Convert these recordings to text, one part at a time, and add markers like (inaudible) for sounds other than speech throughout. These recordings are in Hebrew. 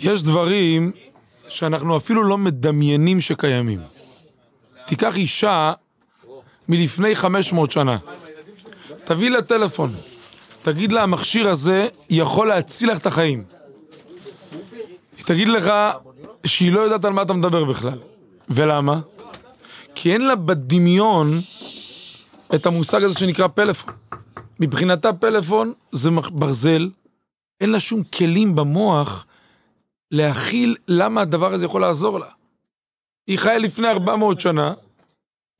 יש דברים שאנחנו אפילו לא מדמיינים שקיימים. תיקח אישה מלפני 500 שנה, תביא לה טלפון, תגיד לה, המכשיר הזה יכול להציל לך את החיים. היא תגיד לך שהיא לא יודעת על מה אתה מדבר בכלל. ולמה? כי אין לה בדמיון את המושג הזה שנקרא פלאפון. מבחינתה פלאפון זה ברזל, אין לה שום כלים במוח להכיל למה הדבר הזה יכול לעזור לה. היא חיה לפני 400 שנה,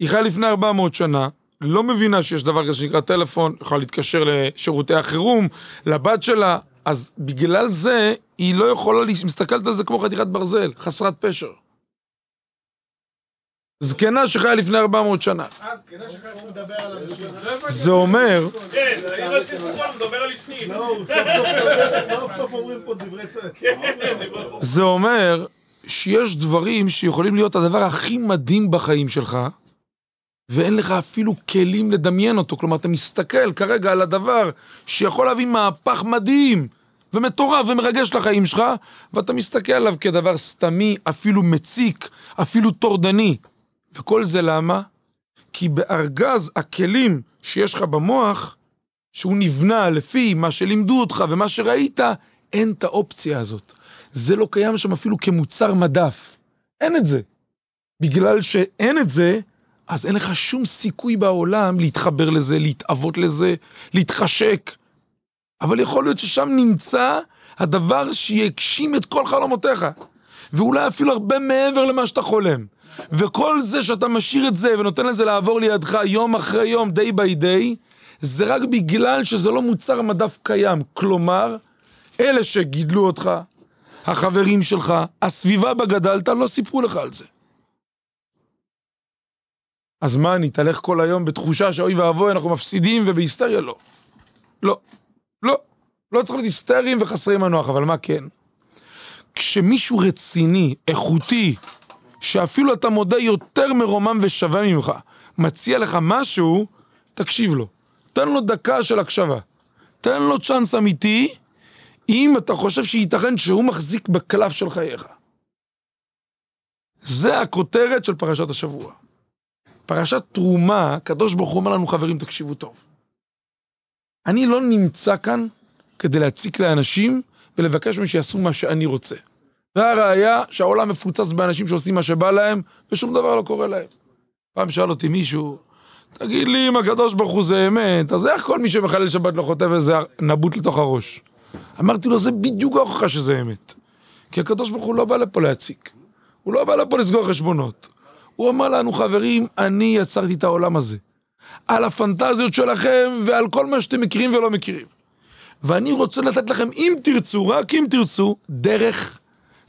היא חיה לפני 400 שנה, לא מבינה שיש דבר כזה שנקרא טלפון, יכולה להתקשר לשירותי החירום, לבת שלה, אז בגלל זה היא לא יכולה, היא מסתכלת על זה כמו חתיכת ברזל, חסרת פשר. זקנה שחיה לפני 400 שנה. אה, אנשים. זה אומר... כן, אני רציתי לשאול, מדבר על אשתי. הוא סוף סוף מדבר, סוף סוף אומרים פה דברי צדק. זה אומר שיש דברים שיכולים להיות הדבר הכי מדהים בחיים שלך, ואין לך אפילו כלים לדמיין אותו. כלומר, אתה מסתכל כרגע על הדבר שיכול להביא מהפך מדהים ומטורף ומרגש לחיים שלך, ואתה מסתכל עליו כדבר סתמי, אפילו מציק, אפילו טורדני. וכל זה למה? כי בארגז הכלים שיש לך במוח, שהוא נבנה לפי מה שלימדו אותך ומה שראית, אין את האופציה הזאת. זה לא קיים שם אפילו כמוצר מדף. אין את זה. בגלל שאין את זה, אז אין לך שום סיכוי בעולם להתחבר לזה, להתאבות לזה, להתחשק. אבל יכול להיות ששם נמצא הדבר שיגשים את כל חלומותיך. ואולי אפילו הרבה מעבר למה שאתה חולם. וכל זה שאתה משאיר את זה ונותן לזה לעבור לידך יום אחרי יום, day by day, זה רק בגלל שזה לא מוצר מדף קיים. כלומר, אלה שגידלו אותך, החברים שלך, הסביבה בה גדלת, לא סיפרו לך על זה. אז מה, אני תלך כל היום בתחושה שאוי ואבוי, אנחנו מפסידים ובהיסטריה? לא. לא. לא. לא צריך להיות היסטריים וחסרי מנוח, אבל מה כן? כשמישהו רציני, איכותי, שאפילו אתה מודה יותר מרומם ושווה ממך, מציע לך משהו, תקשיב לו. תן לו דקה של הקשבה. תן לו צ'אנס אמיתי, אם אתה חושב שייתכן שהוא מחזיק בקלף של חייך. זה הכותרת של פרשת השבוע. פרשת תרומה, הקדוש ברוך הוא אומר לנו, חברים, תקשיבו טוב. אני לא נמצא כאן כדי להציק לאנשים ולבקש מהם שיעשו מה שאני רוצה. והראיה שהעולם מפוצץ באנשים שעושים מה שבא להם, ושום דבר לא קורה להם. פעם שאל אותי מישהו, תגיד לי אם הקדוש ברוך הוא זה אמת, אז איך כל מי שמחלל שבת לא חוטב איזה נבוט לתוך הראש? אמרתי לו, זה בדיוק ההוכחה שזה אמת. כי הקדוש ברוך הוא לא בא לפה להציק. הוא לא בא לפה לסגור חשבונות. הוא אמר לנו, חברים, אני יצרתי את העולם הזה. על הפנטזיות שלכם ועל כל מה שאתם מכירים ולא מכירים. ואני רוצה לתת לכם, אם תרצו, רק אם תרצו, דרך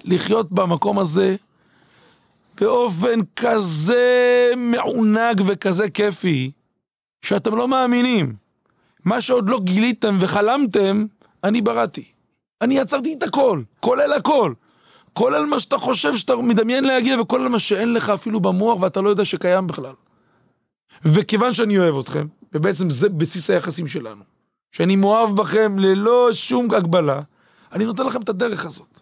לחיות במקום הזה באופן כזה מעונג וכזה כיפי, שאתם לא מאמינים. מה שעוד לא גיליתם וחלמתם, אני בראתי. אני יצרתי את הכל, כולל הכל. כולל מה שאתה חושב שאתה מדמיין להגיע, וכולל מה שאין לך אפילו במוח ואתה לא יודע שקיים בכלל. וכיוון שאני אוהב אתכם, ובעצם זה בסיס היחסים שלנו, שאני מאוהב בכם ללא שום הגבלה, אני נותן לכם את הדרך הזאת.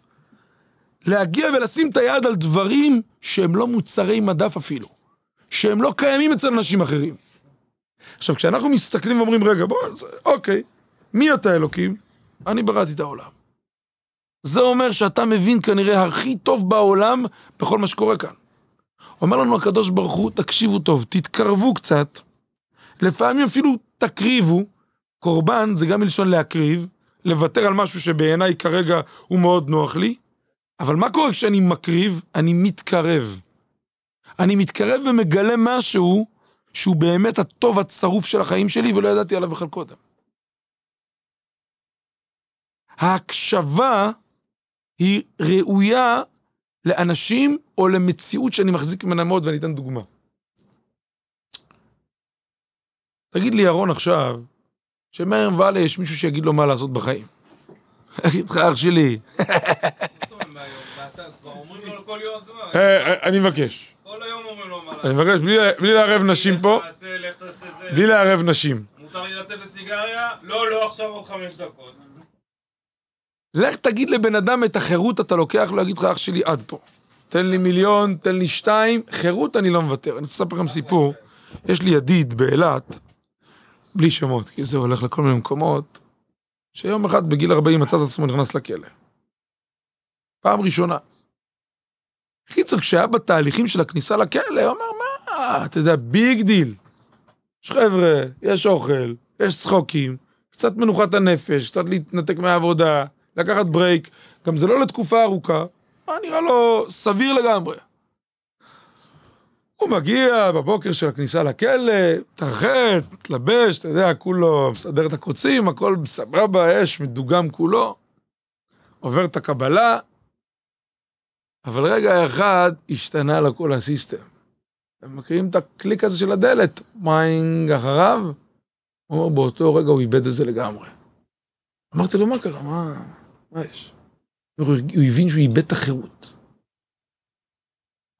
להגיע ולשים את היד על דברים שהם לא מוצרי מדף אפילו, שהם לא קיימים אצל אנשים אחרים. עכשיו, כשאנחנו מסתכלים ואומרים, רגע, בוא, אוקיי, מי אתה אלוקים? אני בראתי את העולם. זה אומר שאתה מבין כנראה הכי טוב בעולם בכל מה שקורה כאן. אומר לנו הקדוש ברוך הוא, תקשיבו טוב, תתקרבו קצת, לפעמים אפילו תקריבו, קורבן זה גם מלשון להקריב, לוותר על משהו שבעיניי כרגע הוא מאוד נוח לי, אבל מה קורה כשאני מקריב? אני מתקרב. אני מתקרב ומגלה משהו שהוא באמת הטוב הצרוף של החיים שלי ולא ידעתי עליו בכלל קודם. ההקשבה היא ראויה לאנשים או למציאות שאני מחזיק ממנה מאוד, ואני אתן דוגמה. תגיד לי, ירון, עכשיו, שמהיום והלאה יש מישהו שיגיד לו מה לעשות בחיים. (laughs) אגיד לך, אח שלי. (laughs) אני מבקש. כל היום אומרים לו מה אני מבקש, בלי לערב נשים פה. בלי לערב נשים. מותר לי לצאת לסיגריה? לא, לא, עכשיו עוד חמש דקות. לך תגיד לבן אדם את החירות אתה לוקח לו, יגיד לך אח שלי עד פה. תן לי מיליון, תן לי שתיים, חירות אני לא מוותר. אני רוצה לספר לכם סיפור. יש לי ידיד באילת, בלי שמות, כי זה הולך לכל מיני מקומות, שיום אחד בגיל 40 מצא את עצמו נכנס לכלא. פעם ראשונה. קיצר, כשהיה בתהליכים של הכניסה לכלא, הוא אמר, מה, אתה יודע, big deal. יש חבר'ה, יש אוכל, יש צחוקים, קצת מנוחת הנפש, קצת להתנתק מהעבודה, לקחת break, גם זה לא לתקופה ארוכה, נראה לו סביר לגמרי. הוא מגיע בבוקר של הכניסה לכלא, התרחץ, התלבש, אתה יודע, כולו מסדר את הקוצים, הכל סבבה, אש, מדוגם כולו. עובר את הקבלה, אבל רגע אחד השתנה לו כל ה system. אתם מכירים את הקליק הזה של הדלת, מאחוריו? הוא אומר, באותו רגע הוא איבד את זה לגמרי. אמרתי לו, מה קרה? מה, מה יש? הוא הבין שהוא איבד את החירות.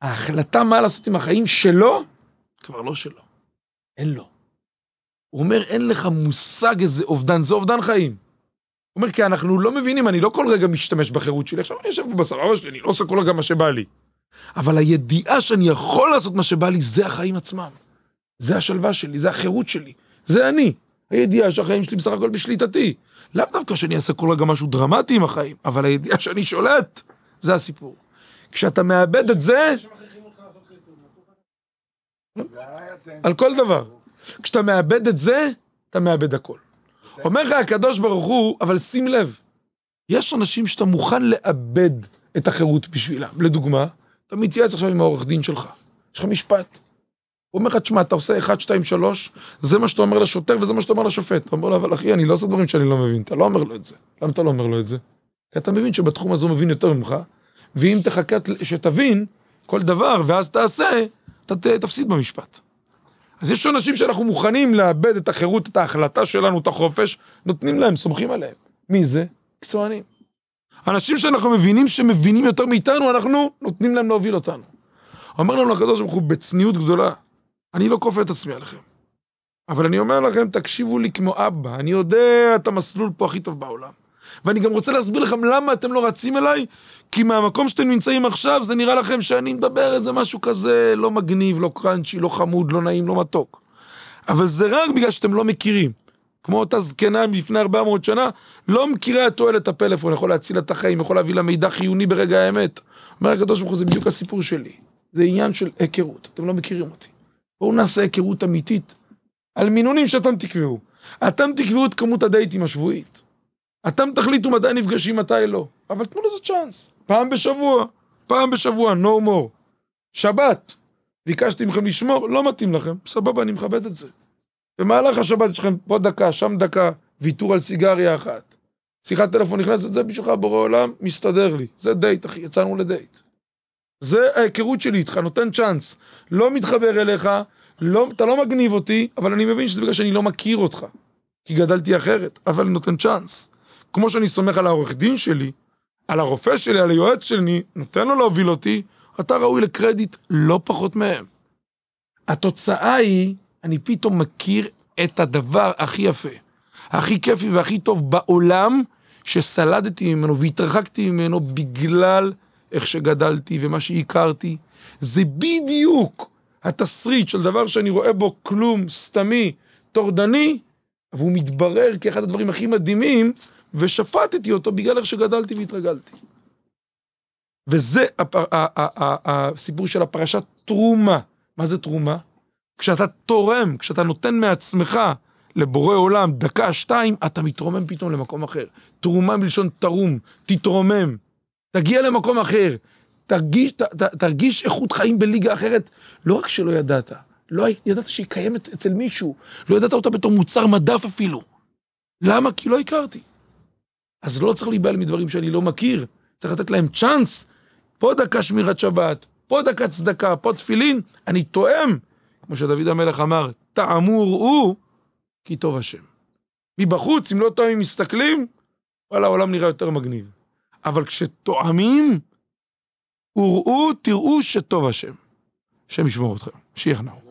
ההחלטה מה לעשות עם החיים שלו, כבר לא שלו. אין לו. הוא אומר, אין לך מושג איזה אובדן, זה אובדן חיים. הוא אומר, כי אנחנו לא מבינים, אני לא כל רגע משתמש בחירות שלי, עכשיו אני יושב פה בסבבה שלי, אני לא עושה כל רגע מה שבא לי. אבל הידיעה שאני יכול לעשות מה שבא לי, זה החיים עצמם. זה השלווה שלי, זה החירות שלי, זה אני. הידיעה שהחיים שלי בסך הכל בשליטתי. לאו דווקא שאני אעשה כל רגע משהו דרמטי עם החיים, אבל הידיעה שאני שולט, זה הסיפור. כשאתה מאבד את זה, על כל דבר. כשאתה מאבד את זה, אתה מאבד הכל. אומר לך הקדוש ברוך הוא, אבל שים לב, יש אנשים שאתה מוכן לאבד את החירות בשבילם. לדוגמה, אתה מתייעץ עכשיו עם העורך דין שלך, יש לך משפט. הוא אומר לך, תשמע, אתה עושה 1, 2, 3, זה מה שאתה אומר לשוטר וזה מה שאתה אומר לשופט. אתה אומר לו, אבל אחי, אני לא עושה דברים שאני לא מבין, אתה לא אומר לו את זה. למה אתה לא אומר לו את זה? כי אתה מבין שבתחום הזה הוא מבין יותר ממך, ואם תחכה שתבין כל דבר ואז תעשה, אתה תפסיד במשפט. אז יש אנשים שאנחנו מוכנים לאבד את החירות, את ההחלטה שלנו, את החופש, נותנים להם, סומכים עליהם. מי זה? מקצוענים. אנשים שאנחנו מבינים שמבינים יותר מאיתנו, אנחנו נותנים להם להוביל אותנו. אומר לנו הקדוש ברוך הוא בצניעות גדולה, אני לא כופה את עצמי עליכם. אבל אני אומר לכם, תקשיבו לי כמו אבא, אני יודע את המסלול פה הכי טוב בעולם. ואני גם רוצה להסביר לכם למה אתם לא רצים אליי, כי מהמקום שאתם נמצאים עכשיו, זה נראה לכם שאני מדבר איזה משהו כזה לא מגניב, לא קראנצ'י, לא חמוד, לא נעים, לא מתוק. אבל זה רק בגלל שאתם לא מכירים. כמו אותה זקנה מלפני 400 שנה, לא מכירה את תועלת הפלאפון, יכול להציל את החיים, יכול להביא לה מידע חיוני ברגע האמת. אומר הקדוש ברוך הוא, זה בדיוק הסיפור שלי. זה עניין של היכרות, אתם לא מכירים אותי. בואו נעשה היכרות אמיתית. על מינונים שאתם תקבעו. אתם תקבעו את כמות הדייטים השבועית. אתם תחליטו מתי נפגשים, מתי לא. אבל תנו לזה צ'אנס. פעם בשבוע, פעם בשבוע, no more. שבת, ביקשתי מכם לשמור, לא מתאים לכם, סבבה, אני מכבד את זה. במהלך השבת יש לכם פה דקה, שם דקה, ויתור על סיגריה אחת. שיחת טלפון נכנסת, זה בשבילך בורא עולם, מסתדר לי. זה דייט, אחי, יצאנו לדייט. זה ההיכרות שלי איתך, נותן צ'אנס. לא מתחבר אליך, לא, אתה לא מגניב אותי, אבל אני מבין שזה בגלל שאני לא מכיר אותך. כי גדלתי אחרת, אבל נותן צ'אנס. כמו שאני סומך על העורך דין שלי, על הרופא שלי, על היועץ שלי, נותן לו להוביל אותי, אתה ראוי לקרדיט לא פחות מהם. התוצאה היא, אני פתאום מכיר את הדבר הכי יפה, הכי כיפי והכי טוב בעולם, שסלדתי ממנו והתרחקתי ממנו בגלל איך שגדלתי ומה שהכרתי. זה בדיוק התסריט של דבר שאני רואה בו כלום, סתמי, טורדני, והוא מתברר כאחד הדברים הכי מדהימים, ושפטתי אותו בגלל איך שגדלתי והתרגלתי. וזה הפר... הסיפור של הפרשת תרומה. מה זה תרומה? כשאתה תורם, כשאתה נותן מעצמך לבורא עולם דקה, שתיים, אתה מתרומם פתאום למקום אחר. תרומה מלשון תרום, תתרומם. תגיע למקום אחר. תרגיש, ת, ת, תרגיש איכות חיים בליגה אחרת. לא רק שלא ידעת, לא ידעת שהיא קיימת אצל מישהו, לא ידעת אותה בתור מוצר מדף אפילו. למה? כי לא הכרתי. אז לא צריך להיבהל מדברים שאני לא מכיר, צריך לתת להם צ'אנס. פה דקה שמירת שבת, פה דקה צדקה, פה תפילין, אני תואם, כמו שדוד המלך אמר, טעמו ראו, כי טוב השם. מבחוץ, אם לא טועמים מסתכלים, וואלה, העולם נראה יותר מגניב. אבל כשתואמים, וראו, תראו שטוב השם. השם ישמור אתכם, שיהיה נאו.